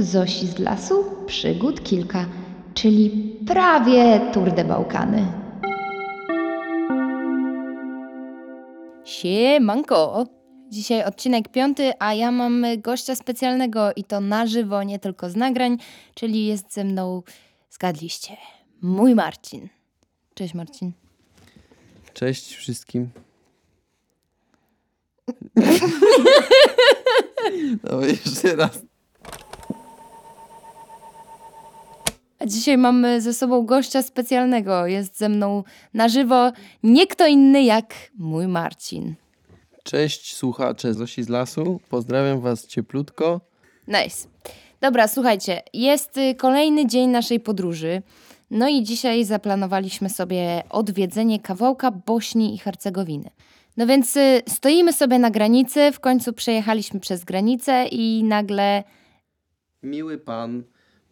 Zosi z lasu przygód kilka, czyli prawie Tour de Bałkany. Siemanko! Dzisiaj odcinek piąty, a ja mam gościa specjalnego i to na żywo, nie tylko z nagrań, czyli jest ze mną, zgadliście, mój Marcin. Cześć Marcin. Cześć wszystkim. No jeszcze raz. A dzisiaj mamy ze sobą gościa specjalnego. Jest ze mną na żywo nie kto inny jak mój Marcin. Cześć słuchacze Zosi z lasu. Pozdrawiam was cieplutko. Nice. Dobra, słuchajcie, jest y, kolejny dzień naszej podróży. No i dzisiaj zaplanowaliśmy sobie odwiedzenie kawałka Bośni i Hercegowiny. No więc y, stoimy sobie na granicy, w końcu przejechaliśmy przez granicę i nagle Miły pan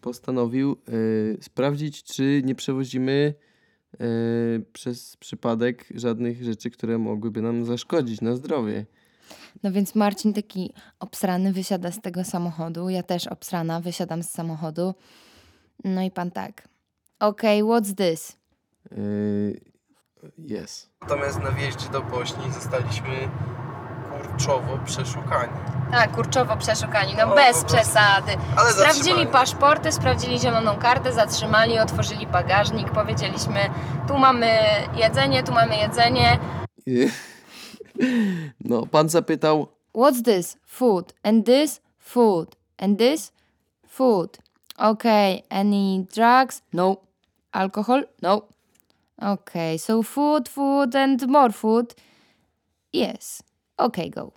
postanowił y, sprawdzić, czy nie przewozimy y, przez przypadek żadnych rzeczy, które mogłyby nam zaszkodzić na zdrowie. No więc Marcin taki obsrany wysiada z tego samochodu. Ja też obsrana wysiadam z samochodu. No i pan tak. Okej, what's this? Y, Jest. Natomiast na wjeździe do Bośni zostaliśmy kurczowo przeszukani. Tak, kurczowo przeszukani, no O, bez po prostu. przesady. Ale Sprawdzili zatrzymali. paszporty, sprawdzili zieloną kartę, zatrzymali, otworzyli bagażnik, powiedzieliśmy tu mamy jedzenie, tu mamy jedzenie. No, pan zapytał, What's this? Food. And this? Food. And this? Food. Okay, any drugs? No. Alcohol? No. Okay, so food, food and more food? Yes. Okay, go.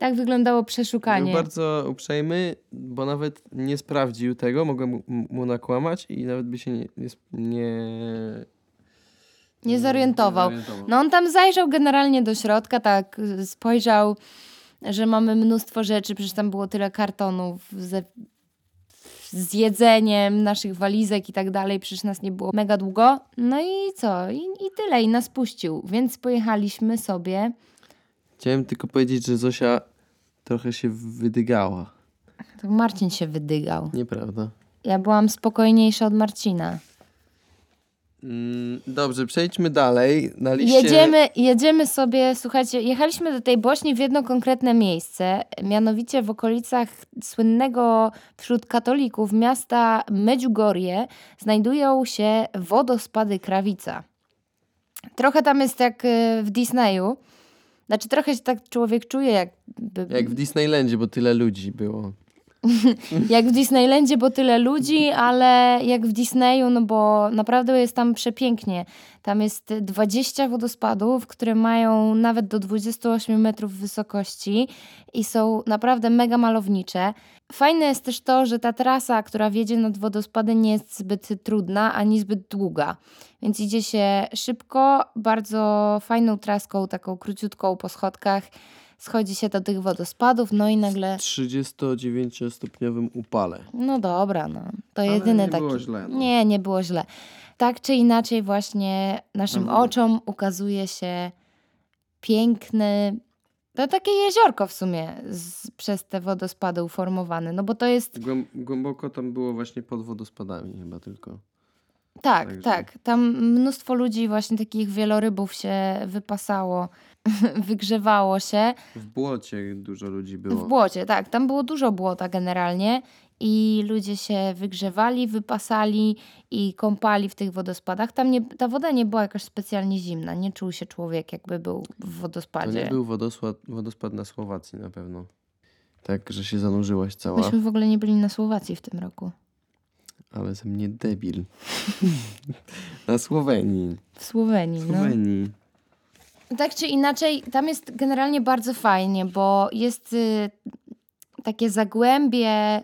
Tak wyglądało przeszukanie. Był bardzo uprzejmy, bo nawet nie sprawdził tego, mogłem mu- nakłamać i nawet by się nie... nie, nie Nie zorientował. No on tam zajrzał generalnie do środka, tak spojrzał, że mamy mnóstwo rzeczy, przecież tam było tyle kartonów ze, z jedzeniem, naszych walizek i tak dalej, przecież nas nie było mega długo. No i co? I, i tyle, i nas puścił, więc pojechaliśmy sobie. Chciałem tylko powiedzieć, że Zosia trochę się wydygała. To Marcin się wydygał. Nieprawda? Ja byłam spokojniejsza od Marcina. Mm, dobrze, przejdźmy dalej. Na liście... Jedziemy, jedziemy sobie, słuchajcie, jechaliśmy do tej Bośni w jedno konkretne miejsce, mianowicie w okolicach słynnego wśród katolików miasta Medjugorje znajdują się wodospady Krawica. Trochę tam jest jak y, w Disneyu. Znaczy trochę się tak człowiek czuje, jakby, Jak w Disneylandzie, bo tyle ludzi było. jak w Disneylandzie, bo tyle ludzi, ale jak w Disneyu, no bo naprawdę jest tam przepięknie. Tam jest 20 wodospadów, które mają nawet do 28 metrów wysokości i są naprawdę mega malownicze. Fajne jest też to, że ta trasa, która wiedzie nad wodospady, nie jest zbyt trudna ani zbyt długa. Więc idzie się szybko, bardzo fajną traską, taką króciutką po schodkach. Schodzi się do tych wodospadów, no i nagle. 39-stopniowym upale. No dobra, no. To Ale jedyny nie taki. było źle, no. Nie, nie było źle. Tak czy inaczej, właśnie naszym no. oczom ukazuje się piękny. To takie jeziorko w sumie z, przez te wodospady uformowane. No bo to jest. Głęb- głęboko tam było właśnie pod wodospadami chyba tylko. Tak, Także- tak. Tam mnóstwo ludzi, właśnie takich wielorybów się wypasało, wygrzewało się. W błocie dużo ludzi było. W błocie, tak. Tam było dużo błota generalnie i ludzie się wygrzewali, wypasali i kąpali w tych wodospadach. Tam nie, ta woda nie była jakaś specjalnie zimna. Nie czuł się człowiek, jakby był w To wodospadzie. nie był wodospad, wodospad na Słowacji na pewno. Tak, że się zanurzyłaś cała. Myśmy w ogóle nie byli na Słowacji w tym roku. Ale ze mnie debil. na Słowenii. W Słowenii, no. Tak czy inaczej, tam jest generalnie bardzo fajnie, bo jest y, takie zagłębie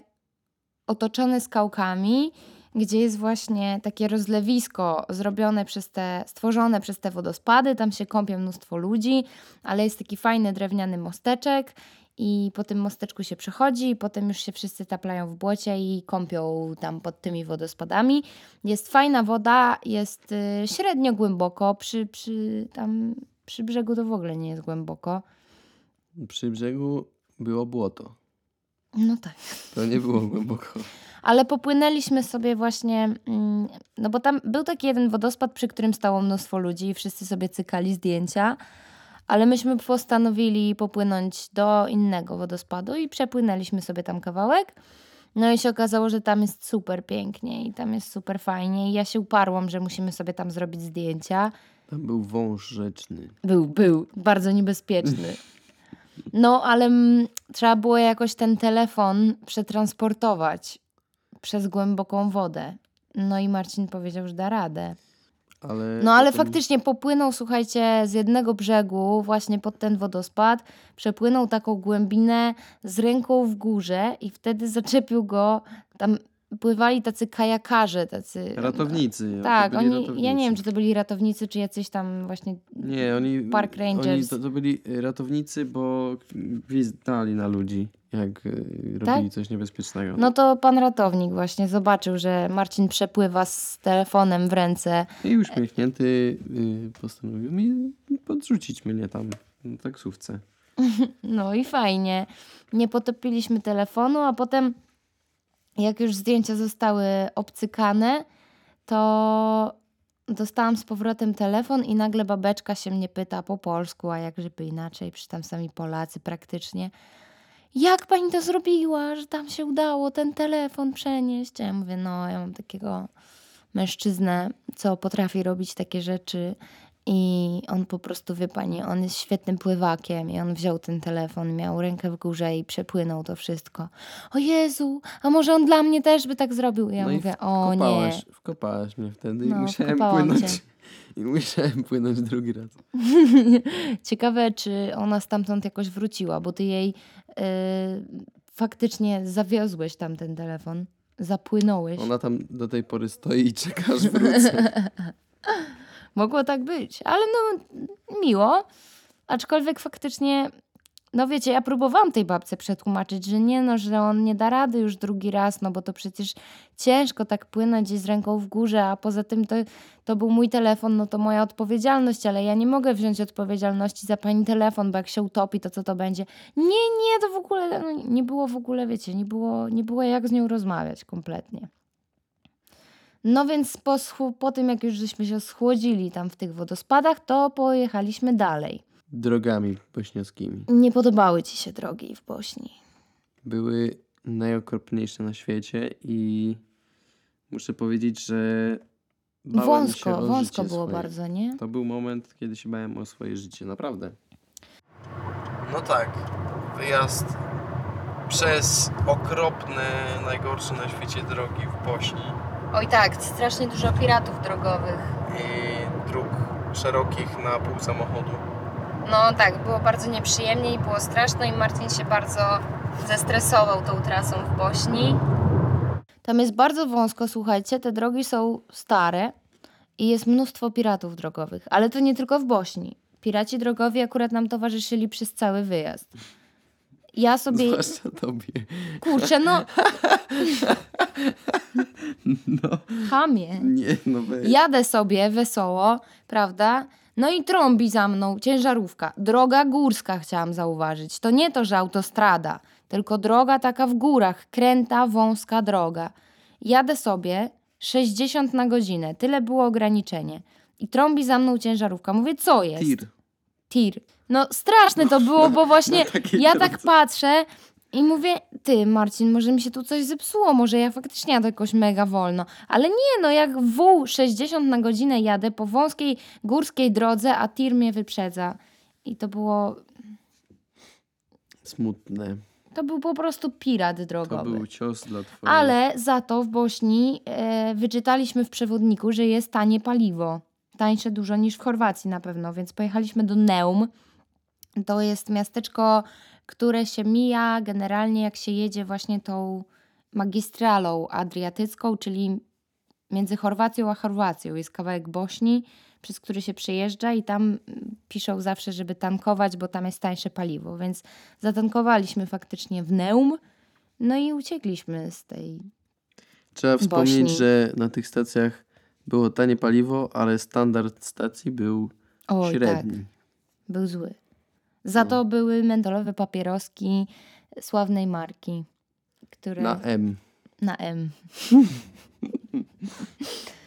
otoczone skałkami, gdzie jest właśnie takie rozlewisko zrobione przez te, stworzone przez te wodospady. Tam się kąpie mnóstwo ludzi, ale jest taki fajny drewniany mosteczek i po tym mosteczku się przechodzi i potem już się wszyscy taplają w błocie i kąpią tam pod tymi wodospadami. Jest fajna woda, jest y, średnio głęboko, przy, przy, tam, przy brzegu to w ogóle nie jest głęboko. Przy brzegu było błoto. No tak. To nie było głęboko. Ale popłynęliśmy sobie właśnie, mm, no bo tam był taki jeden wodospad, przy którym stało mnóstwo ludzi i wszyscy sobie cykali zdjęcia, ale myśmy postanowili popłynąć do innego wodospadu i przepłynęliśmy sobie tam kawałek. No i się okazało, że tam jest super pięknie i tam jest super fajnie i ja się uparłam, że musimy sobie tam zrobić zdjęcia. Tam był wąż rzeczny. Był, był, bardzo niebezpieczny. No, ale mm, trzeba było jakoś ten telefon przetransportować przez głęboką wodę. No i Marcin powiedział, że da radę. Ale No ale potem- faktycznie popłynął, słuchajcie, z jednego brzegu właśnie pod ten wodospad, przepłynął taką głębinę z ręką w górze i wtedy zaczepił go, tam pływali tacy kajakarze, tacy... Ratownicy. Tak, oni, ratownicy. ja nie wiem, czy to byli ratownicy, czy jacyś tam właśnie Nie, oni. Park Oni Rangers. to, to byli ratownicy, bo gwizdali na ludzi, jak y, Tak? robili coś niebezpiecznego. No to pan ratownik właśnie zobaczył, że Marcin przepływa z telefonem w ręce. I uśmiechnięty y, postanowił mi podrzucić mnie tam na taksówce. No i fajnie. Nie potopiliśmy telefonu, a potem jak już zdjęcia zostały obcykane, to dostałam z powrotem telefon i nagle babeczka się mnie pyta po polsku, a jak żeby inaczej, przecież tam sami Polacy praktycznie. Jak pani to zrobiła, że tam się udało ten telefon przenieść? Ja mówię, no ja mam takiego mężczyznę, co potrafi robić takie rzeczy i on po prostu, wie pani, on jest świetnym pływakiem i on wziął ten telefon, miał rękę w górze i przepłynął to wszystko. O Jezu, a może on dla mnie też by tak zrobił? I ja no i mówię, o nie. wkopałaś, mnie wtedy i No, musiałem wkopałam płynąć. cię. I musiałem płynąć drugi raz. Ciekawe, czy ona stamtąd jakoś wróciła, bo ty jej y, faktycznie zawiozłeś tam ten telefon. Zapłynąłeś. Ona tam do tej pory stoi i czeka, aż wrócę. Mogło tak być, ale no miło. Aczkolwiek faktycznie, no wiecie, ja próbowałam tej babce przetłumaczyć, że nie no, że on nie da rady już drugi raz, no bo to przecież ciężko tak płynąć z ręką w górze, a poza tym to, to był mój telefon, no to moja odpowiedzialność, ale ja nie mogę wziąć odpowiedzialności za pani telefon, bo jak się utopi, to co to będzie? Nie, nie, to w ogóle, no, nie było w ogóle, wiecie, nie było, nie było jak z nią rozmawiać kompletnie. No więc po, po tym, jak już żeśmy się schłodzili tam w tych wodospadach, to pojechaliśmy dalej. Drogami bośniackimi. Nie podobały ci się drogi w Bośni. Były najokropniejsze na świecie i muszę powiedzieć, że bałem się wąsko, o wąsko życie było swoje. bardzo, nie? To był moment, kiedy się bałem o swoje życie, naprawdę. No tak, wyjazd przez okropne, najgorsze na świecie drogi w Bośni Oj tak, strasznie dużo piratów drogowych. i dróg szerokich na pół samochodu. No tak, było bardzo nieprzyjemnie i było straszno i Marcin się bardzo zestresował tą trasą w Bośni. Tam jest bardzo wąsko, słuchajcie, te drogi są stare i jest mnóstwo piratów drogowych, ale to nie tylko w Bośni. Piraci drogowi akurat nam towarzyszyli przez cały wyjazd. Ja sobie, Zwłaszcza tobie. kurczę, no, No, chamie. nie, no weź. Jadę sobie wesoło, prawda? No i trąbi za mną ciężarówka. Droga górska chciałam zauważyć. To nie to, że autostrada, tylko droga taka w górach, kręta, wąska droga. Jadę sobie 60 na godzinę, tyle było ograniczenie. I trąbi za mną ciężarówka. Mówię, co jest? Tir. Tir. No straszne to było, bo właśnie Na takiej ja tak patrzę i mówię, ty Marcin, może mi się tu coś zepsuło, może ja faktycznie jadę jakoś mega wolno. Ale nie, no jak wół 60 na godzinę jadę po wąskiej górskiej drodze, a tir mnie wyprzedza. I to było, Smutne. to był po prostu pirat To drogowy. był cios dla twojej... Ale za to w Bośni e, wyczytaliśmy w przewodniku, że jest tanie paliwo. Tańsze dużo niż w Chorwacji na pewno, więc pojechaliśmy do Neum. To jest miasteczko, które się mija generalnie jak się jedzie właśnie tą magistralą adriatycką, czyli między Chorwacją a Chorwacją. Jest kawałek Bośni, przez który się przejeżdża i tam mm, piszą zawsze, żeby tankować, bo tam jest tańsze paliwo. Więc zatankowaliśmy faktycznie w Neum. No i uciekliśmy z tej. Trzeba wspomnieć, Bośni. że na tych stacjach było tanie paliwo, ale standard stacji był Oj, średni. tak, był zły. Za No. to były mentolowe papieroski sławnej marki. które... Na M. Na M.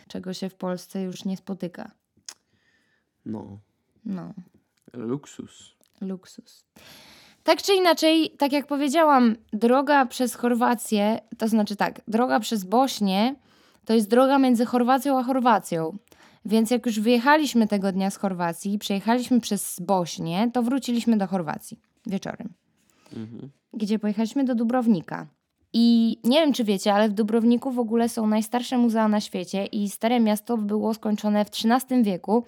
Czego się w Polsce już nie spotyka. No. No, Luksus. luksus. Tak czy inaczej, tak jak powiedziałam, droga przez Chorwację, to znaczy tak, droga przez Bośnię to jest droga między Chorwacją a Chorwacją. Więc jak już wyjechaliśmy tego dnia z Chorwacji, przejechaliśmy przez Bośnię, to wróciliśmy do Chorwacji wieczorem. Mhm. gdzie pojechaliśmy do Dubrownika. I nie wiem, czy wiecie, ale w Dubrowniku w ogóle są najstarsze muzea na świecie i Stare Miasto było skończone w XIII wieku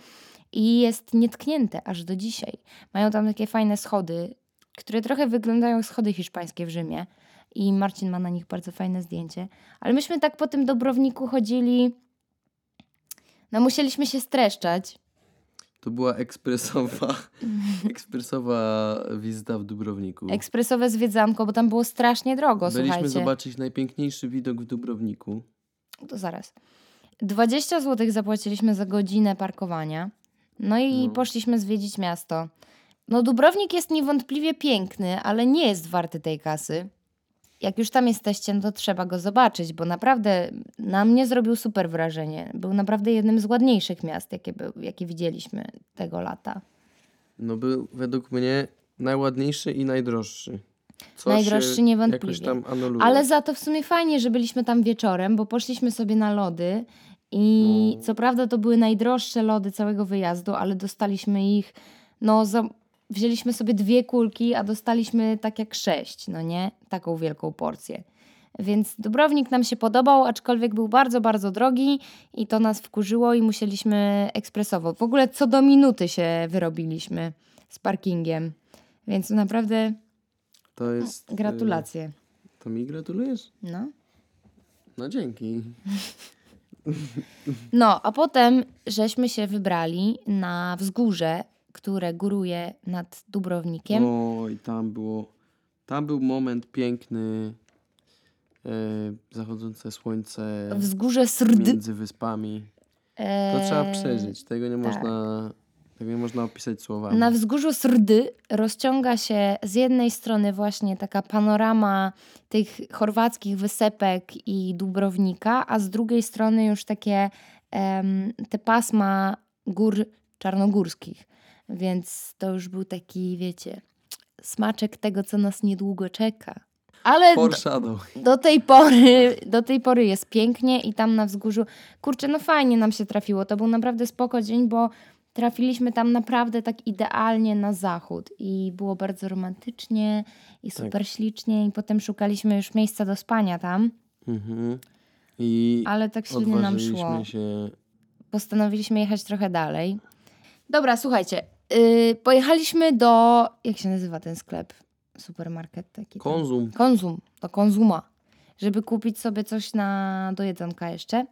i jest nietknięte aż do dzisiaj. Mają tam takie fajne schody, które trochę wyglądają jak schody hiszpańskie w Rzymie i Marcin ma na nich bardzo fajne zdjęcie. Ale myśmy tak po tym Dubrowniku chodzili, no musieliśmy się streszczać. To była ekspresowa, ekspresowa wizyta w Dubrowniku. Ekspresowe zwiedzanko, bo tam było strasznie drogo, Byliśmy słuchajcie. zobaczyć najpiękniejszy widok w Dubrowniku. To zaraz. 20 zł zapłaciliśmy za godzinę parkowania. No i No. poszliśmy zwiedzić miasto. No, Dubrownik jest niewątpliwie piękny, ale nie jest warty tej kasy. Jak już tam jesteście, no to trzeba go zobaczyć, bo naprawdę na mnie zrobił super wrażenie. Był naprawdę jednym z ładniejszych miast, jakie, był, jakie widzieliśmy tego lata. No był według mnie najładniejszy i najdroższy. Co Najdroższy niewątpliwie. Ale za to w sumie fajnie, że byliśmy tam wieczorem, bo poszliśmy sobie na lody i No. co prawda to były najdroższe lody całego wyjazdu, ale dostaliśmy ich, no za, wzięliśmy sobie dwie kulki, a dostaliśmy tak jak sześć, no nie? Taką wielką porcję. Więc Dubrownik nam się podobał, aczkolwiek był bardzo, bardzo drogi i to nas wkurzyło i musieliśmy ekspresowo. W ogóle co do minuty się wyrobiliśmy z parkingiem. Więc naprawdę To jest... y, gratulacje. To mi gratulujesz? No. No dzięki. No, a potem żeśmy się wybrali na wzgórze, które góruje nad Dubrownikiem. Oj, tam było... Tam był moment piękny. E, zachodzące słońce Wzgórze Srd. między wyspami. To e, trzeba przeżyć. Tego nie tak. można... Tego nie można opisać słowami. Na wzgórzu Srdy rozciąga się z jednej strony właśnie taka panorama tych chorwackich wysepek i Dubrownika, a z drugiej strony już takie em, te pasma gór czarnogórskich. Więc to już był taki, wiecie, smaczek tego, co nas niedługo czeka. Ale do, do tej pory, do tej pory jest pięknie i tam na wzgórzu, kurczę, no fajnie nam się trafiło. To był naprawdę spoko dzień, bo trafiliśmy tam naprawdę tak idealnie na zachód i było bardzo romantycznie i Tak. super ślicznie i potem szukaliśmy już miejsca do spania tam, Mhm. I ale tak średnio nam szło. się... Postanowiliśmy jechać trochę dalej. Dobra, słuchajcie, yy, pojechaliśmy do, jak się nazywa ten sklep? Supermarket taki. tam. Konzum. Do konzuma, żeby kupić sobie coś na, do jedzonka jeszcze.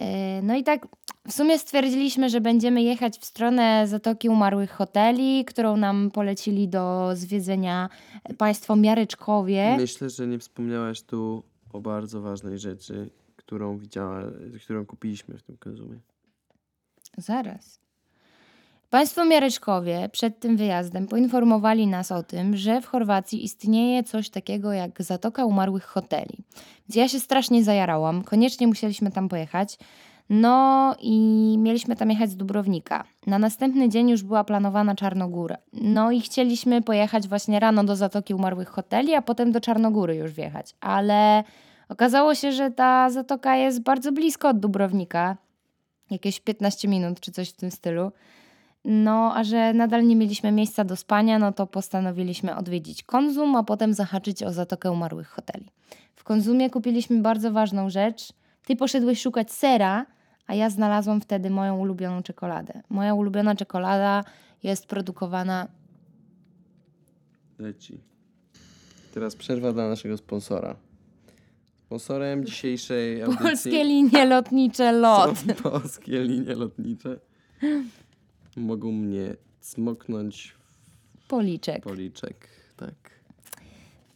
E, No i tak w sumie stwierdziliśmy, że będziemy jechać w stronę Zatoki Umarłych Hoteli, którą nam polecili do zwiedzenia państwo Miaryczkowie. Myślę, że nie wspomniałaś tu o bardzo ważnej rzeczy, którą widziała, którą kupiliśmy w tym konzumie. Zaraz. Państwo Miaryczkowie przed tym wyjazdem poinformowali nas o tym, że w Chorwacji istnieje coś takiego jak Zatoka Umarłych Hoteli. Więc ja się strasznie zajarałam, koniecznie musieliśmy tam pojechać. No i mieliśmy tam jechać z Dubrownika. Na następny dzień już była planowana Czarnogóra. No i chcieliśmy pojechać właśnie rano do Zatoki Umarłych Hoteli, a potem do Czarnogóry już wjechać. Ale okazało się, że ta zatoka jest bardzo blisko od Dubrownika. Jakieś 15 minut czy coś w tym stylu. No, a że nadal nie mieliśmy miejsca do spania, no to postanowiliśmy odwiedzić Konzum, a potem zahaczyć o Zatokę Umarłych Hoteli. W Konzumie kupiliśmy bardzo ważną rzecz. Ty poszedłeś szukać sera, a ja znalazłam wtedy moją ulubioną czekoladę. Moja ulubiona czekolada jest produkowana... Leci. Teraz przerwa dla naszego sponsora. Sponsorem dzisiejszej audycji Polskie linie lotnicze LOT. są polskie linie lotnicze. Mogą mnie Policzek. w policzek. Tak.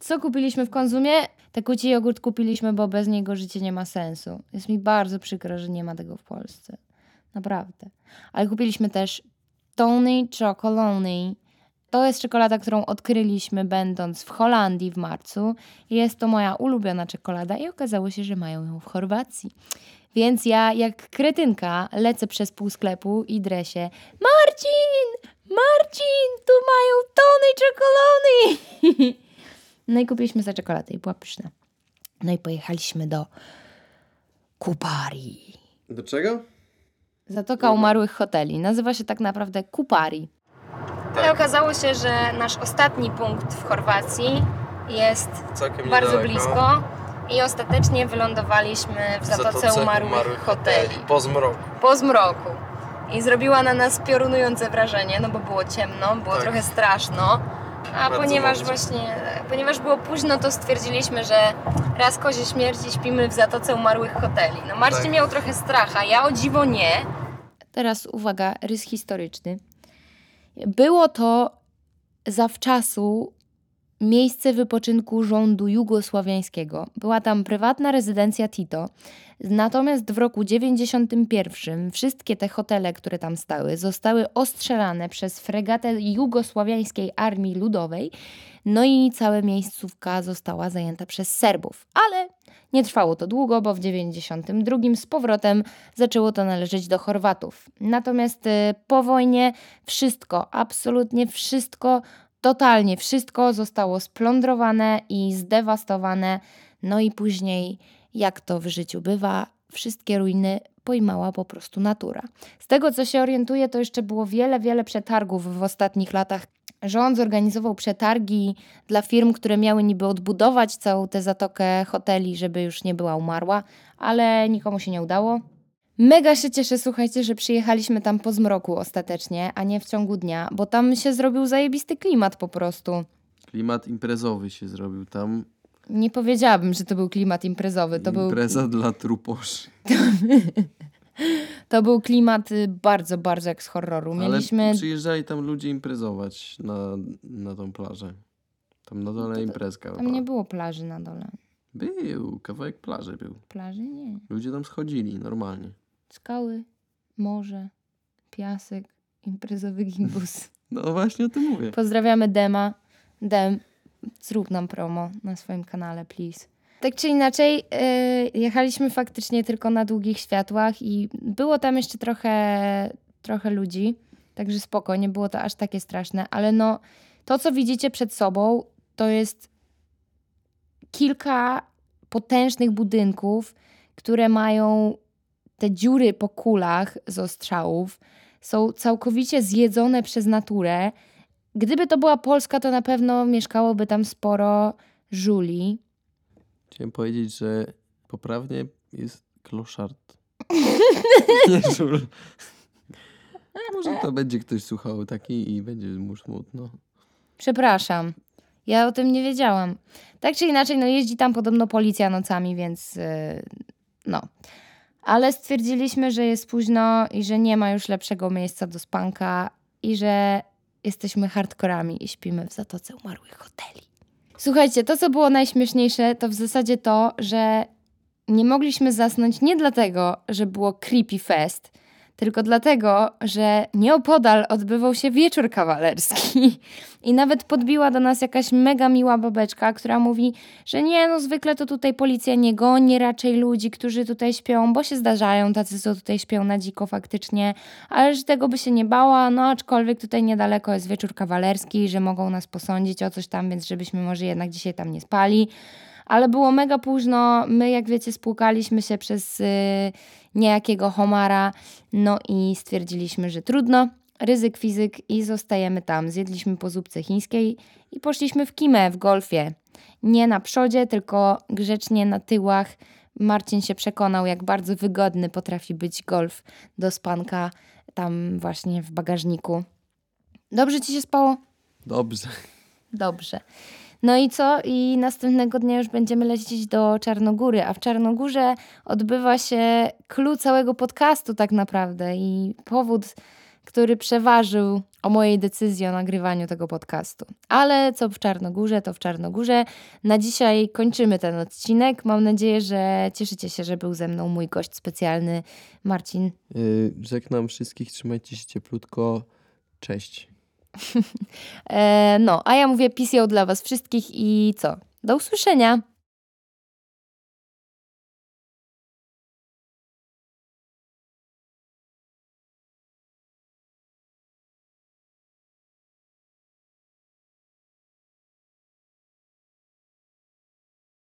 Co kupiliśmy w Konzumie? Te kuci jogurt kupiliśmy, bo bez niego życie nie ma sensu. Jest mi bardzo przykro, że nie ma tego w Polsce. Naprawdę. Ale kupiliśmy też Tony Chocolony To jest czekolada, którą odkryliśmy będąc w Holandii w marcu. Jest to moja ulubiona czekolada i okazało się, że mają ją w Chorwacji. Więc ja jak kretynka lecę przez pół sklepu i dresie Marcin! Marcin! Tu mają tony czekolady! No i kupiliśmy za czekoladę i była pyszna. No i pojechaliśmy do Kupari. Do czego? Zatoka Umarłych Hoteli. Nazywa się tak naprawdę Kupari. I okazało się, że nasz ostatni punkt w Chorwacji jest Całkiem bardzo blisko i ostatecznie wylądowaliśmy w Zatoce, Umarłych, Hoteli. Po zmroku. Po zmroku. I zrobiła na nas piorunujące wrażenie, no bo było ciemno, było Tak. trochę straszno. A Bardzo ponieważ właśnie, ponieważ było późno, to stwierdziliśmy, że raz kozie śmierci śpimy w Zatoce Umarłych Hoteli. No Marcin Tak. miał trochę stracha, ja o dziwo nie. Teraz uwaga, rys historyczny. Było to zawczasu miejsce wypoczynku rządu jugosławiańskiego. Była tam prywatna rezydencja Tito. Natomiast w roku 91 wszystkie te hotele, które tam stały, zostały ostrzelane przez fregatę jugosławiańskiej Armii Ludowej. No i cała miejscówka została zajęta przez Serbów. Ale nie trwało to długo, bo w 92 z powrotem zaczęło to należeć do Chorwatów. Natomiast y, po wojnie wszystko, absolutnie wszystko, totalnie wszystko zostało splądrowane i zdewastowane. No i później, jak to w życiu bywa, wszystkie ruiny pojmała po prostu natura. Z tego, co się orientuję, to jeszcze było wiele, wiele przetargów w ostatnich latach. Rząd zorganizował przetargi dla firm, które miały niby odbudować całą tę zatokę hoteli, żeby już nie była umarła, ale nikomu się nie udało. Mega się cieszę, słuchajcie, że przyjechaliśmy tam po zmroku ostatecznie, a nie w ciągu dnia, bo tam się zrobił zajebisty klimat po prostu. Klimat imprezowy się zrobił tam. Nie powiedziałabym, że to był klimat imprezowy. To był, Impreza dla truposzy. to był klimat y, bardzo, bardzo jak z horroru. Mieliśmy. Ale przyjeżdżali tam ludzie imprezować na, na tą plażę. Tam na dole to- imprezka Tam była. nie było plaży na dole. Był, kawałek plaży był. Plaży nie. Ludzie tam schodzili normalnie. Skały, morze, piasek, imprezowy gimbus. No właśnie o tym mówię. Pozdrawiamy Dema. Dem, zrób nam promo na swoim kanale, please. Tak czy inaczej, yy, jechaliśmy faktycznie tylko na długich światłach i było tam jeszcze trochę, trochę ludzi, także spoko, nie było to aż takie straszne, ale no, to co widzicie przed sobą, to jest kilka potężnych budynków, które mają te dziury po kulach z ostrzałów, są całkowicie zjedzone przez naturę. Gdyby to była Polska, to na pewno mieszkałoby tam sporo żuli. Chciałem powiedzieć, że poprawnie jest kloszard. Nie żul. Może to będzie ktoś słuchał taki i będzie mu smutno. Przepraszam, ja o tym nie wiedziałam. Tak czy inaczej, no jeździ tam podobno policja nocami, więc yy, no. Ale stwierdziliśmy, że jest późno i że nie ma już lepszego miejsca do spanka i że jesteśmy hardkorami i śpimy w Zatoce Umarłych Hoteli. Słuchajcie, to co było najśmieszniejsze, to w zasadzie to, że nie mogliśmy zasnąć nie dlatego, że było creepy fest, tylko dlatego, że nieopodal odbywał się wieczór kawalerski. I nawet podbiła do nas jakaś mega miła babeczka, która mówi, że nie, no zwykle to tutaj policja nie goni raczej ludzi, którzy tutaj śpią, bo się zdarzają tacy, co tutaj śpią na dziko faktycznie, ale że tego by się nie bała, no aczkolwiek tutaj niedaleko jest wieczór kawalerski, że mogą nas posądzić o coś tam, więc żebyśmy może jednak dzisiaj tam nie spali. Ale było mega późno, my jak wiecie spłukaliśmy się przez y, niejakiego homara, no i stwierdziliśmy, że trudno, ryzyk fizyk i zostajemy tam. Zjedliśmy po zupce chińskiej i poszliśmy w kimę w golfie. Nie na przodzie, tylko grzecznie na tyłach. Marcin się przekonał, jak bardzo wygodny potrafi być golf do spanka tam właśnie w bagażniku. Dobrze ci się spało? Dobrze. Dobrze. No i co? I następnego dnia już będziemy lecieć do Czarnogóry, a w Czarnogórze odbywa się clue całego podcastu tak naprawdę i powód, który przeważył o mojej decyzji o nagrywaniu tego podcastu. Ale co w Czarnogórze, to w Czarnogórze. Na dzisiaj kończymy ten odcinek. Mam nadzieję, że cieszycie się, że był ze mną mój gość specjalny Marcin. Yy, żegnam wszystkich, trzymajcie się cieplutko. Cześć. E, no, a ja mówię PCO dla Was wszystkich i co? Do usłyszenia!